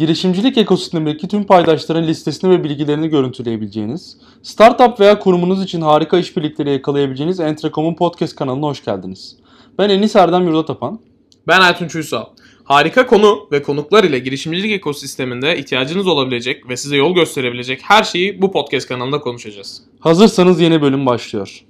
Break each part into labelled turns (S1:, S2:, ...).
S1: girişimcilik ekosistemindeki tüm paydaşların listesini ve bilgilerini görüntüleyebileceğiniz, startup veya kurumunuz için harika işbirlikleri yakalayabileceğiniz Entrecom'un podcast kanalına hoş geldiniz. Ben Enis Erdem Yurdatapan.
S2: Ben Ertunç Uysal. Harika konu ve konuklar ile girişimcilik ekosisteminde ihtiyacınız olabilecek ve size yol gösterebilecek her şeyi bu podcast kanalında konuşacağız.
S1: Hazırsanız yeni bölüm başlıyor.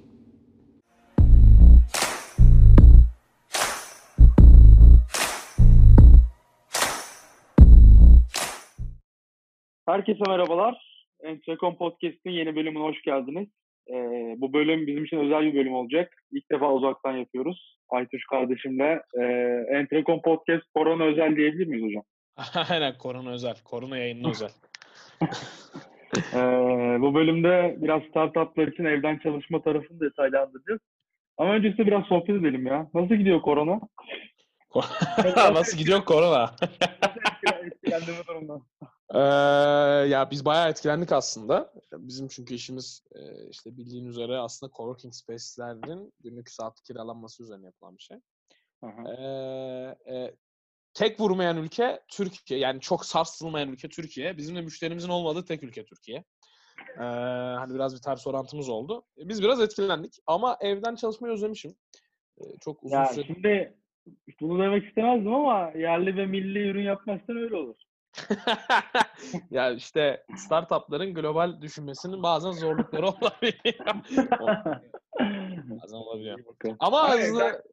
S1: Herkese merhabalar. Entrecom Podcast'in yeni bölümüne hoş geldiniz. Ee, bu bölüm bizim için özel bir bölüm olacak. İlk defa uzaktan yapıyoruz. Aytuş kardeşimle. Ee, Entrecom Podcast korona özel diyebilir miyiz hocam?
S2: Aynen korona özel. Korona yayını özel.
S1: ee, bu bölümde biraz startuplar için evden çalışma tarafını detaylandıracağız. Ama öncesinde biraz sohbet edelim ya. Nasıl gidiyor korona?
S2: Nasıl gidiyor korona?
S1: Etkilendi bu durumdan.
S2: Ee, ya biz bayağı etkilendik aslında. Bizim çünkü işimiz e, işte bildiğin üzere aslında coworking space'lerin günlük saat kiralanması üzerine yapılan bir şey. Ee, e, tek vurmayan ülke Türkiye. Yani çok sarsılmayan ülke Türkiye. Bizim de müşterimizin olmadığı tek ülke Türkiye. Ee, hani biraz bir ters orantımız oldu. Biz biraz etkilendik ama evden çalışmayı özlemişim. Ee, çok uzun
S1: ya
S2: süre...
S1: Şimdi bunu demek istemezdim ama yerli ve milli ürün yapmazsan öyle olur.
S2: ya işte startupların global düşünmesinin bazen zorlukları olabiliyor. bazen olabiliyor. Ama hızlı,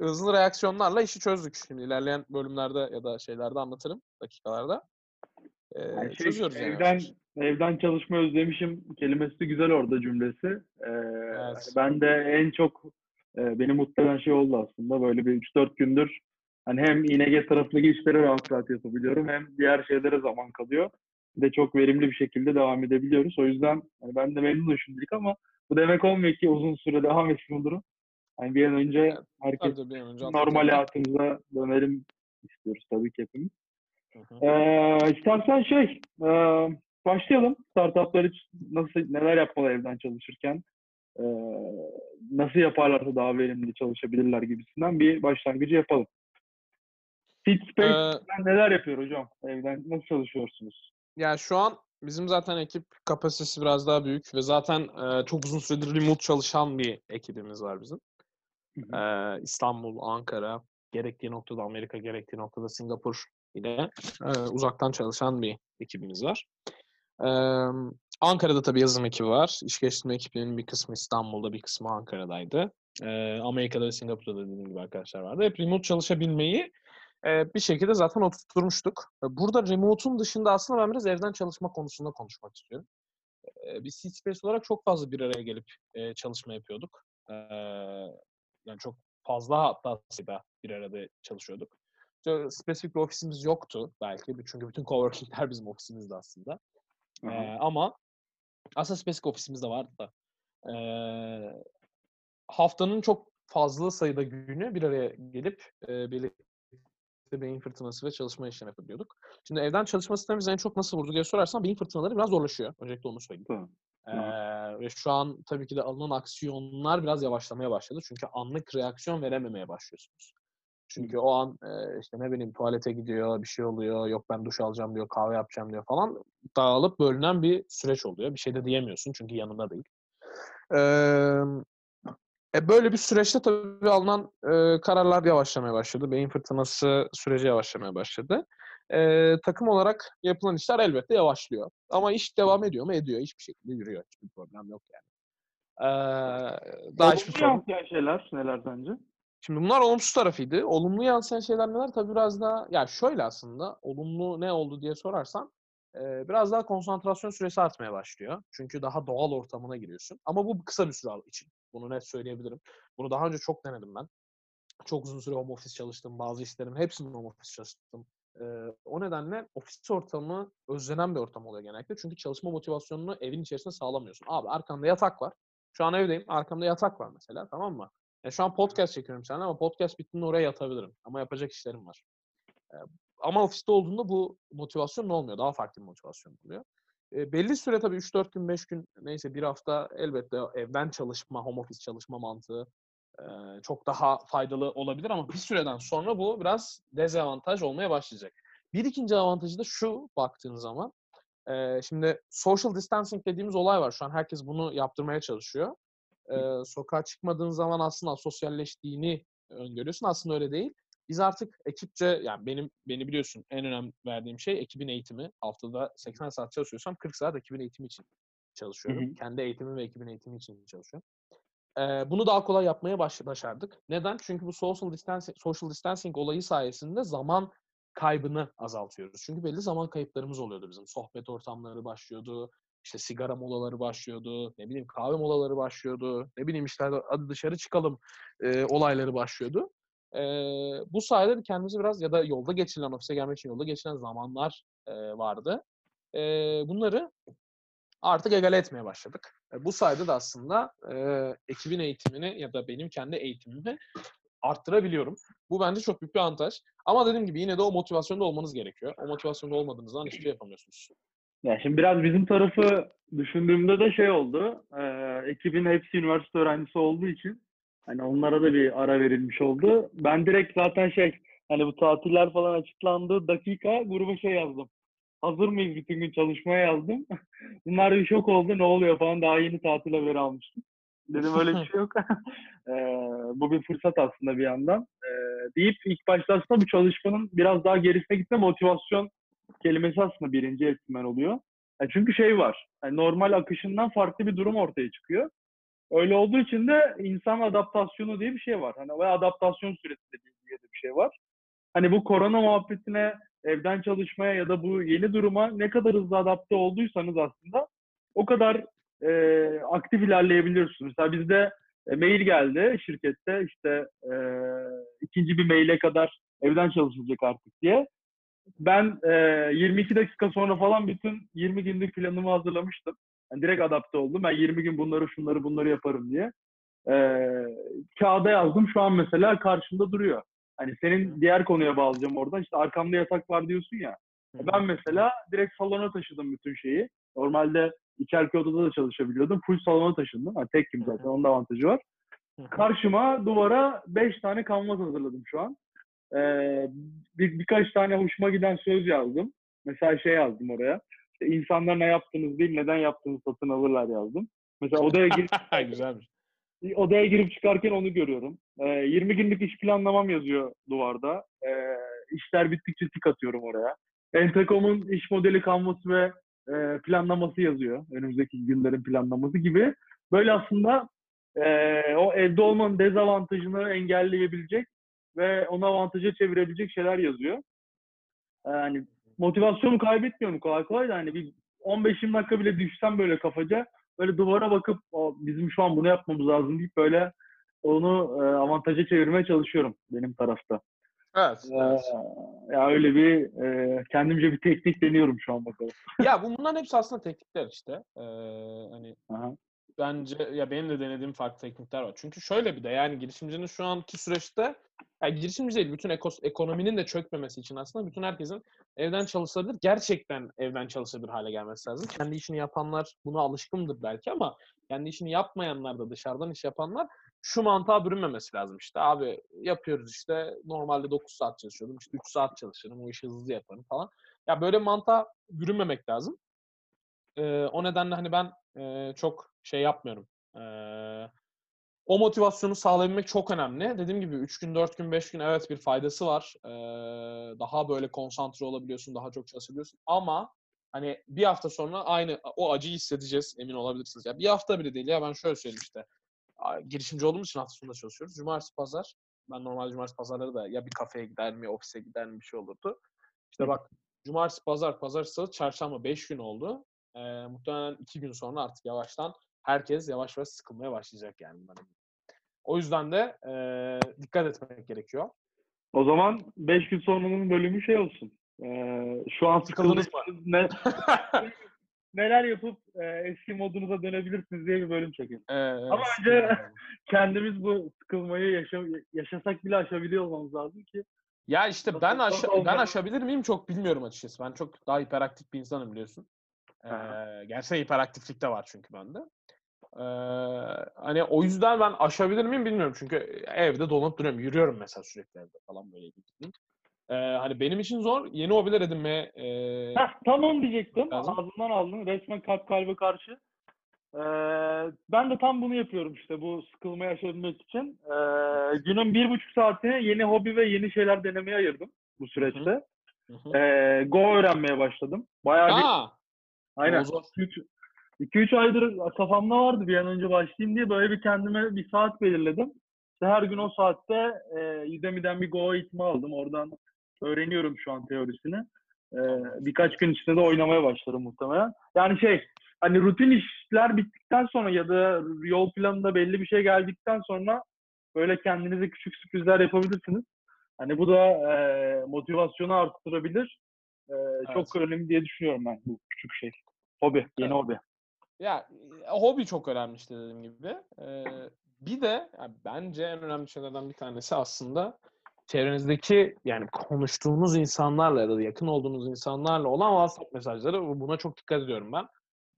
S2: hızlı reaksiyonlarla işi çözdük. Şimdi ilerleyen bölümlerde ya da şeylerde anlatırım dakikalarda. Ee,
S1: yani şey,
S2: çözüyoruz yani.
S1: Evden, evden çalışma özlemişim kelimesi güzel orada cümlesi. Ee, evet. Ben de en çok e, beni mutlu eden şey oldu aslında. Böyle bir 3-4 gündür Hani hem İNG tarafındaki işlere rahat rahat yapabiliyorum hem diğer şeylere zaman kalıyor. Bir de çok verimli bir şekilde devam edebiliyoruz. O yüzden hani ben de memnunum şimdilik ama bu demek olmuyor ki uzun süre devam etsin bu durum. Yani bir an önce herkes tabii, bir an önce normal hayatımıza dönelim istiyoruz tabii ki hepimiz. Ee, istersen şey e, başlayalım. Startuplar için nasıl neler yapmalı evden çalışırken e, nasıl yaparlarsa daha verimli çalışabilirler gibisinden bir başlangıcı yapalım. Fitspace ee, neler yapıyor hocam? Evden nasıl çalışıyorsunuz?
S2: Ya şu an bizim zaten ekip kapasitesi biraz daha büyük ve zaten e, çok uzun süredir remote çalışan bir ekibimiz var bizim. Ee, İstanbul, Ankara, gerektiği noktada Amerika, gerektiği noktada Singapur ile e, uzaktan çalışan bir ekibimiz var. Ee, Ankara'da tabii yazılım ekibi var. İş geliştirme ekibinin bir kısmı İstanbul'da, bir kısmı Ankara'daydı. Ee, Amerika'da ve Singapur'da dediğim gibi arkadaşlar vardı. Hep remote çalışabilmeyi bir şekilde zaten oturtmuştuk. Burada remote'un dışında aslında ben biraz evden çalışma konusunda konuşmak istiyorum. Biz Seed Space olarak çok fazla bir araya gelip çalışma yapıyorduk. Yani çok fazla hatta bir arada çalışıyorduk. Spesifik bir ofisimiz yoktu belki. Çünkü bütün coworkingler bizim ofisimizdi aslında. Hı hı. Ama aslında spesifik ofisimiz de vardı da. Haftanın çok fazla sayıda günü bir araya gelip birlikte işte beyin fırtınası ve çalışma işlemi yapıyorduk. Şimdi evden çalışma sistemi bize en çok nasıl vurdu diye sorarsan beyin fırtınaları biraz zorlaşıyor. Öncelikle onu söyleyeyim. Tamam. Ee, ve şu an tabii ki de alınan aksiyonlar biraz yavaşlamaya başladı. Çünkü anlık reaksiyon verememeye başlıyorsunuz. Çünkü o an e, işte ne bileyim tuvalete gidiyor, bir şey oluyor, yok ben duş alacağım diyor, kahve yapacağım diyor falan. Dağılıp bölünen bir süreç oluyor. Bir şey de diyemiyorsun çünkü yanında değil. Ee, e böyle bir süreçte tabii alınan e, kararlar yavaşlamaya başladı. Beyin fırtınası süreci yavaşlamaya başladı. E, takım olarak yapılan işler elbette yavaşlıyor. Ama iş devam ediyor mu? Ediyor. Hiçbir şekilde yürüyor. Hiçbir problem yok yani. E,
S1: daha hiçbir sorun. şeyler neler sence?
S2: Şimdi bunlar olumsuz tarafıydı. Olumlu yansıyan şeyler neler? Tabii biraz daha, ya şöyle aslında, olumlu ne oldu diye sorarsan, e, biraz daha konsantrasyon süresi artmaya başlıyor. Çünkü daha doğal ortamına giriyorsun. Ama bu kısa bir süre için. Bunu net söyleyebilirim. Bunu daha önce çok denedim ben. Çok uzun süre home office çalıştım. Bazı işlerim hepsini home office çalıştım. Ee, o nedenle ofis ortamı özlenen bir ortam oluyor genellikle. Çünkü çalışma motivasyonunu evin içerisinde sağlamıyorsun. Abi arkanda yatak var. Şu an evdeyim. Arkamda yatak var mesela. Tamam mı? Ya şu an podcast çekiyorum seninle ama podcast bittiğinde oraya yatabilirim. Ama yapacak işlerim var. Ee, ama ofiste olduğunda bu motivasyon ne olmuyor? Daha farklı bir motivasyon oluyor. E, belli süre tabii 3-4 gün, 5 gün neyse bir hafta elbette evden çalışma, home office çalışma mantığı e, çok daha faydalı olabilir ama bir süreden sonra bu biraz dezavantaj olmaya başlayacak. Bir ikinci avantajı da şu baktığın zaman. E, şimdi social distancing dediğimiz olay var. Şu an herkes bunu yaptırmaya çalışıyor. E, sokağa çıkmadığın zaman aslında sosyalleştiğini öngörüyorsun. Aslında öyle değil. Biz artık ekipçe yani benim beni biliyorsun en önemli verdiğim şey ekibin eğitimi. Haftada 80 saat çalışıyorsam 40 saat ekibin eğitimi için çalışıyorum. Hı hı. Kendi eğitimim ve ekibin eğitimi için çalışıyorum. Ee, bunu daha kolay yapmaya baş, başardık. Neden? Çünkü bu social distancing, social distancing olayı sayesinde zaman kaybını azaltıyoruz. Çünkü belli zaman kayıplarımız oluyordu bizim. Sohbet ortamları başlıyordu, işte sigara molaları başlıyordu, ne bileyim kahve molaları başlıyordu, ne bileyim işte hadi dışarı çıkalım e, olayları başlıyordu. E, bu sayede kendimizi biraz ya da yolda geçirilen, ofise gelmek için yolda geçiren zamanlar e, vardı. E, bunları artık egale etmeye başladık. E, bu sayede de aslında e, ekibin eğitimini ya da benim kendi eğitimimi arttırabiliyorum. Bu bence çok büyük bir avantaj. Ama dediğim gibi yine de o motivasyonda olmanız gerekiyor. O motivasyonda olmadığınız zaman hiçbir şey yapamıyorsunuz.
S1: Ya şimdi biraz bizim tarafı düşündüğümde de şey oldu. E, ekibin hepsi üniversite öğrencisi olduğu için hani onlara da bir ara verilmiş oldu. Ben direkt zaten şey hani bu tatiller falan açıklandığı dakika gruba şey yazdım. Hazır mıyız bütün gün çalışmaya yazdım. Bunlar bir şok oldu. Ne oluyor falan daha yeni tatil haberi almıştım. Dedim öyle bir şey yok. e, bu bir fırsat aslında bir yandan. E, deyip ilk başta aslında bu çalışmanın biraz daha gerisine gitme motivasyon kelimesi aslında birinci etmen oluyor. Yani çünkü şey var. Yani normal akışından farklı bir durum ortaya çıkıyor. Öyle olduğu için de insan adaptasyonu diye bir şey var. Hani ve adaptasyon süresi diye bir şey var. Hani bu korona muhabbetine evden çalışmaya ya da bu yeni duruma ne kadar hızlı adapte olduysanız aslında o kadar e, aktif ilerleyebiliyorsunuz. Mesela bizde e, mail geldi şirkette işte e, ikinci bir maile kadar evden çalışılacak artık diye. Ben e, 22 dakika sonra falan bütün 20 günlük planımı hazırlamıştım. Yani direkt adapte oldum. Ben 20 gün bunları şunları bunları yaparım diye. E, kağıda yazdım. Şu an mesela karşımda duruyor. Hani senin diğer konuya bağlayacağım oradan. İşte arkamda yatak var diyorsun ya. Ben mesela direkt salona taşıdım bütün şeyi. Normalde içerki odada da çalışabiliyordum. Full salona taşındım. Yani tek kim zaten. Onun da avantajı var. Karşıma duvara 5 tane kanvas hazırladım şu an. Ee, bir, birkaç tane hoşuma giden söz yazdım. Mesela şey yazdım oraya. İşte insanlar ne yaptığınız değil, neden yaptığınızı satın alırlar yazdım. Mesela odaya girip
S2: Güzelmiş.
S1: Odaya girip çıkarken onu görüyorum. Ee, 20 günlük iş planlamam yazıyor duvarda. Ee, işler bittikçe tik atıyorum oraya. Entekom'un iş modeli kanvası ve e, planlaması yazıyor. Önümüzdeki günlerin planlaması gibi. Böyle aslında e, o evde olmanın dezavantajını engelleyebilecek ve onu avantaja çevirebilecek şeyler yazıyor. Yani motivasyonu kaybetmiyorum kolay kolay da hani bir 15-20 dakika bile düşsem böyle kafaca böyle duvara bakıp bizim şu an bunu yapmamız lazım deyip böyle onu e, avantaja çevirmeye çalışıyorum benim tarafta.
S2: Evet. Ee, evet.
S1: Ya öyle bir e, kendimce bir teknik deniyorum şu an bakalım.
S2: ya bunların hepsi aslında teknikler işte. Ee, hani Aha. Bence ya benim de denediğim farklı teknikler var. Çünkü şöyle bir de yani girişimcinin şu anki süreçte yani girişimci değil, bütün ekos, ekonominin de çökmemesi için aslında bütün herkesin evden çalışabilir, gerçekten evden çalışabilir hale gelmesi lazım. Kendi işini yapanlar buna alışkındır belki ama kendi işini yapmayanlar da dışarıdan iş yapanlar şu mantığa bürünmemesi lazım işte. Abi yapıyoruz işte normalde 9 saat çalışıyordum işte 3 saat çalışırım o işi hızlı yaparım falan. Ya böyle mantığa bürünmemek lazım. Ee, o nedenle hani ben e, çok şey yapmıyorum. Ee, o motivasyonu sağlayabilmek çok önemli. Dediğim gibi 3 gün, 4 gün, 5 gün evet bir faydası var. Ee, daha böyle konsantre olabiliyorsun, daha çok çalışabiliyorsun. Ama hani bir hafta sonra aynı o acıyı hissedeceğiz emin olabilirsiniz. Ya bir hafta bile değil ya ben şöyle söyleyeyim işte. Girişimci olduğumuz için hafta sonunda çalışıyoruz. Cumartesi, pazar. Ben normalde cumartesi, pazarları da ya bir kafeye gider mi, ofise gider mi bir şey olurdu. İşte bak cumartesi, pazar, pazar, salı, çarşamba 5 gün oldu. Ee, muhtemelen 2 gün sonra artık yavaştan herkes yavaş yavaş sıkılmaya başlayacak yani. O yüzden de e, dikkat etmek gerekiyor.
S1: O zaman 5 gün sonranın bölümü şey olsun. E, şu an sıkıldınız mı? Ne, neler yapıp e, eski modunuza dönebilirsiniz diye bir bölüm çekin. Ee, Ama önce kendimiz bu sıkılmayı yaşa, yaşasak bile aşabiliyor olmamız lazım ki.
S2: Ya işte ben aşa ben aşabilir miyim çok bilmiyorum açıkçası. Ben çok daha hiperaktif bir insanım biliyorsun. Ee, gerçekten hiperaktiflik de var çünkü bende. Ee, hani o yüzden ben aşabilir miyim bilmiyorum. Çünkü evde dolanıp duruyorum. Yürüyorum mesela sürekli evde falan böyle gittiğim. Ee, hani benim için zor. Yeni hobiler edinmeye e,
S1: Heh, tam onu diyecektim.
S2: Lazım.
S1: Ağzından aldın. Resmen kalp kalbe karşı. Ee, ben de tam bunu yapıyorum işte bu sıkılmayı aşabilmek için. Ee, günün bir buçuk saatini yeni hobi ve yeni şeyler denemeye ayırdım bu süreçte.
S2: Hı hı.
S1: Ee, Go öğrenmeye başladım. Bayağı bir,
S2: Aa,
S1: aynen.
S2: o zor.
S1: 2-3 aydır kafamda vardı bir an önce başlayayım diye böyle bir kendime bir saat belirledim. İşte her gün o saatte e, Udemy'den bir Go eğitimi aldım. Oradan öğreniyorum şu an teorisini. E, birkaç gün içinde de oynamaya başlarım muhtemelen. Yani şey hani rutin işler bittikten sonra ya da yol planında belli bir şey geldikten sonra böyle kendinize küçük sürprizler yapabilirsiniz. Hani bu da e, motivasyonu arttırabilir. E, Çok önemli diye düşünüyorum ben bu küçük şey. Hobi, yeni
S2: Evet.
S1: hobi.
S2: Ya e, hobi çok önemli işte dediğim gibi. Ee, bir de ya, bence en önemli şeylerden bir tanesi aslında çevrenizdeki yani konuştuğunuz insanlarla ya da yakın olduğunuz insanlarla olan WhatsApp mesajları. Bu- Buna çok dikkat ediyorum ben.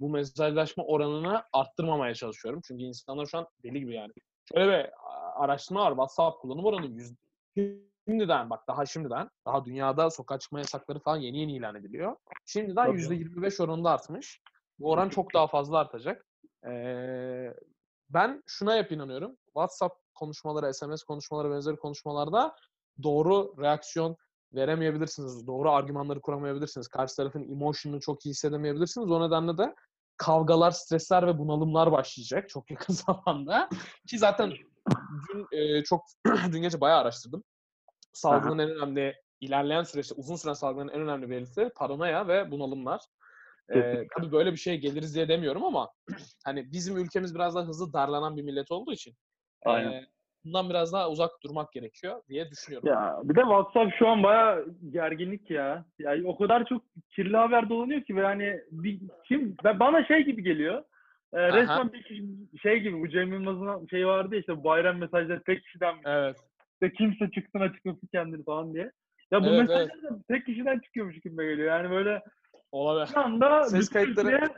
S2: Bu mesajlaşma oranını arttırmamaya çalışıyorum. Çünkü insanlar şu an deli gibi yani. Şöyle bir araştırma var. WhatsApp kullanım oranı yüz, şimdiden bak daha şimdiden daha dünyada sokağa çıkma yasakları falan yeni yeni ilan ediliyor. Şimdiden
S1: Tabii.
S2: %25 oranında artmış. Bu oran çok daha fazla artacak. Ee, ben şuna hep inanıyorum. WhatsApp konuşmaları, SMS konuşmaları, benzeri konuşmalarda doğru reaksiyon veremeyebilirsiniz. Doğru argümanları kuramayabilirsiniz. Karşı tarafın emotion'ını çok iyi hissedemeyebilirsiniz. O nedenle de kavgalar, stresler ve bunalımlar başlayacak çok yakın zamanda. Ki zaten dün e, çok dün gece bayağı araştırdım. Salgının en önemli ilerleyen süreçte uzun süren salgının en önemli belirtileri paranoya ve bunalımlar. Ee, tabii böyle bir şeye geliriz diye demiyorum ama hani bizim ülkemiz biraz daha hızlı darlanan bir millet olduğu için
S1: Aynen.
S2: e, bundan biraz daha uzak durmak gerekiyor diye düşünüyorum.
S1: Ya bir de WhatsApp şu an bayağı gerginlik ya. Yani o kadar çok kirli haber dolanıyor ki ve yani bir, kim ve bana şey gibi geliyor. E,
S2: Aha.
S1: resmen bir kişi, şey gibi bu Cem Yılmaz'ın şey vardı ya işte bayram mesajları tek kişiden
S2: Evet.
S1: İşte kimse çıksın açıklasın kendini falan diye. Ya bu
S2: Evet,
S1: mesajlar da tek kişiden çıkıyormuş gibi geliyor. Yani böyle
S2: Olabilir.
S1: bir anda
S2: Ses
S1: bütün
S2: kayıtları-
S1: ülkeye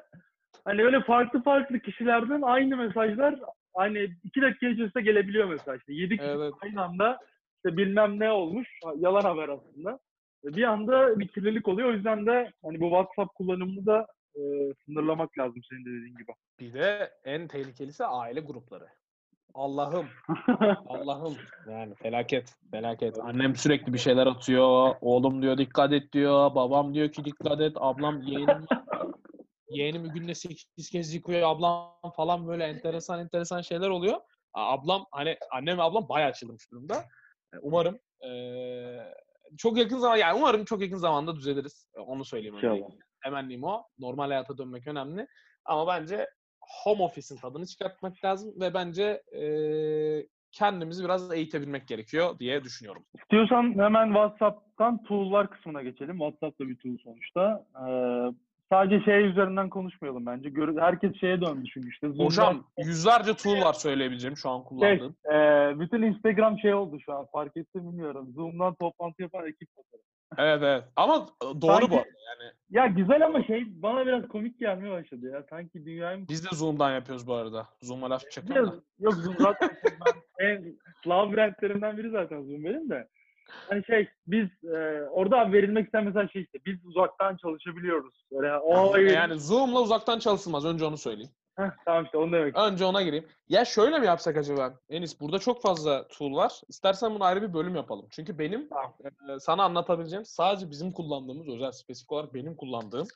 S1: hani öyle farklı farklı kişilerden aynı mesajlar hani iki dakika içerisinde gelebiliyor mesela işte. Yedi kişi
S2: Evet.
S1: aynı anda işte bilmem ne olmuş. Yalan haber aslında. Bir anda bir kirlilik oluyor. O yüzden de hani bu WhatsApp kullanımını da e, sınırlamak lazım senin de dediğin gibi.
S2: Bir de en tehlikelisi aile grupları. Allah'ım, Allah'ım. Yani felaket, felaket. Annem sürekli bir şeyler atıyor. Oğlum diyor dikkat et diyor. Babam diyor ki dikkat et. Ablam yeğenim yeğenimi günde 8 kez yıkıyor ablam falan böyle enteresan enteresan şeyler oluyor. Ablam hani annem ve ablam bayağı açılmış durumda. E, Umarım eee, çok yakın zaman yani umarım çok yakın zamanda düzeliriz. E, Onu söyleyeyim öncelikle. Temennim o. Normal hayata dönmek önemli. Ama bence home office'in tadını çıkartmak lazım ve bence eee, kendimizi biraz eğitebilmek gerekiyor diye düşünüyorum.
S1: İstiyorsan hemen WhatsApp'tan tool'lar kısmına geçelim. WhatsApp da bir tool sonuçta. Ee, sadece şey üzerinden konuşmayalım bence. Gör- herkes şeye döndü çünkü işte. Zoom'dan-
S2: Hocam yüzlerce tool var söyleyebileceğim şu an
S1: Şey,
S2: kullandığım.
S1: e, bütün Instagram şey oldu şu an fark ettim bilmiyorum. Zoom'dan toplantı yapan ekip fotoğrafı.
S2: Evet evet. Ama doğru bu
S1: Sanki-
S2: arada yani.
S1: Ya güzel ama şey bana biraz komik gelmeye başladı ya. Sanki dünyayı
S2: Biz de Zoom'dan yapıyoruz bu arada. Zoom'a laf çakalım.
S1: Yok, yok Zoom zaten ben en labirentlerimden biri zaten Zoom benim de. Hani şey biz e, orada verilmek isteyen mesela şey işte biz uzaktan çalışabiliyoruz. Böyle o
S2: Yani Zoom'la uzaktan çalışılmaz. Önce onu söyleyeyim.
S1: Heh, tamam işte onu demek.
S2: Önce ona gireyim. Ya şöyle mi yapsak acaba? Enis burada çok fazla tool var. İstersen bunu ayrı bir bölüm yapalım. Çünkü benim
S1: Tamam.
S2: e, sana anlatabileceğim sadece bizim kullandığımız, özel spesifik olarak benim kullandığım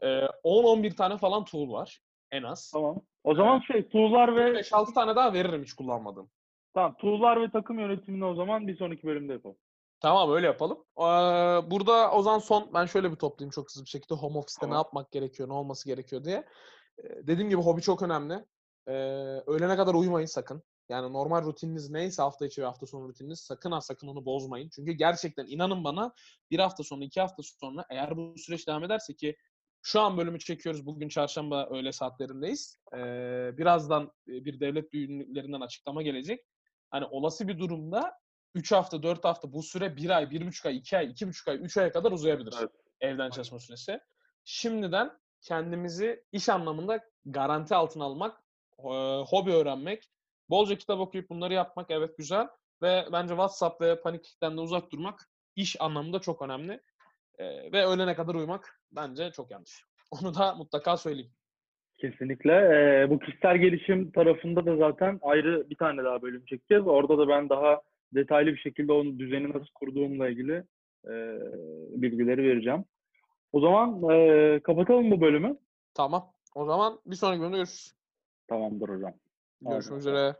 S2: e, 10-11 tane falan tool var. En az.
S1: Tamam. O zaman şey tool'lar ve
S2: 5-6 tane daha veririm hiç kullanmadığım.
S1: Tamam tool'lar ve takım yönetimini o zaman bir sonraki bölümde yapalım.
S2: Tamam öyle yapalım. Ee, burada o zaman son ben şöyle bir toplayayım çok hızlı bir şekilde home office'te ne
S1: Tamam.
S2: yapmak gerekiyor, ne olması gerekiyor diye. Ee, dediğim gibi hobi çok önemli. Ee, öğlene kadar uyumayın sakın. Yani normal rutininiz neyse hafta içi ve hafta sonu rutininiz sakın ha sakın onu bozmayın. Çünkü gerçekten inanın bana bir hafta sonra iki hafta sonra eğer bu süreç devam ederse ki şu an bölümü çekiyoruz. Bugün çarşamba öğle saatlerindeyiz. Ee, birazdan bir devlet büyüklerinden açıklama gelecek. Hani olası bir durumda 3 hafta, 4 hafta bu süre 1 ay, 1,5 ay, 2 ay, 2,5 ay, 3 aya kadar uzayabilir
S1: Evet.
S2: evden çalışma süresi. Şimdiden kendimizi iş anlamında garanti altına almak, hobi öğrenmek, bolca kitap okuyup bunları yapmak evet güzel ve bence WhatsApp ve paniklikten de uzak durmak iş anlamında çok önemli. Ve öğlene kadar uyumak bence çok yanlış. Onu da mutlaka söyleyeyim.
S1: Kesinlikle. Ee, bu kişisel gelişim tarafında da zaten ayrı bir tane daha bölüm çekeceğiz. Orada da ben daha detaylı bir şekilde onun düzeni nasıl kurduğumla ilgili e, bilgileri vereceğim. O zaman e, kapatalım bu bölümü.
S2: Tamam. O zaman bir sonraki bölümde görüşürüz.
S1: Tamamdır hocam.
S2: Görüşmek üzere.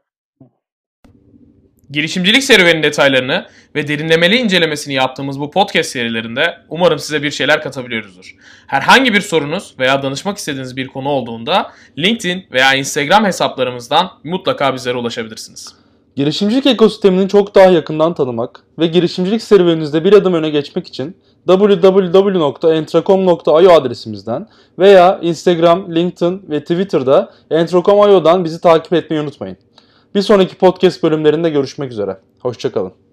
S3: Girişimcilik serüvenin detaylarını ve derinlemeli incelemesini yaptığımız bu podcast serilerinde umarım size bir şeyler katabiliyoruzdur. Herhangi bir sorunuz veya danışmak istediğiniz bir konu olduğunda LinkedIn veya Instagram hesaplarımızdan mutlaka bizlere ulaşabilirsiniz.
S4: Girişimcilik ekosistemini çok daha yakından tanımak ve girişimcilik serüveninizde bir adım öne geçmek için www.entracom.io adresimizden veya Instagram, LinkedIn ve Twitter'da entracom.io'dan bizi takip etmeyi unutmayın. Bir sonraki podcast bölümlerinde görüşmek üzere. Hoşçakalın.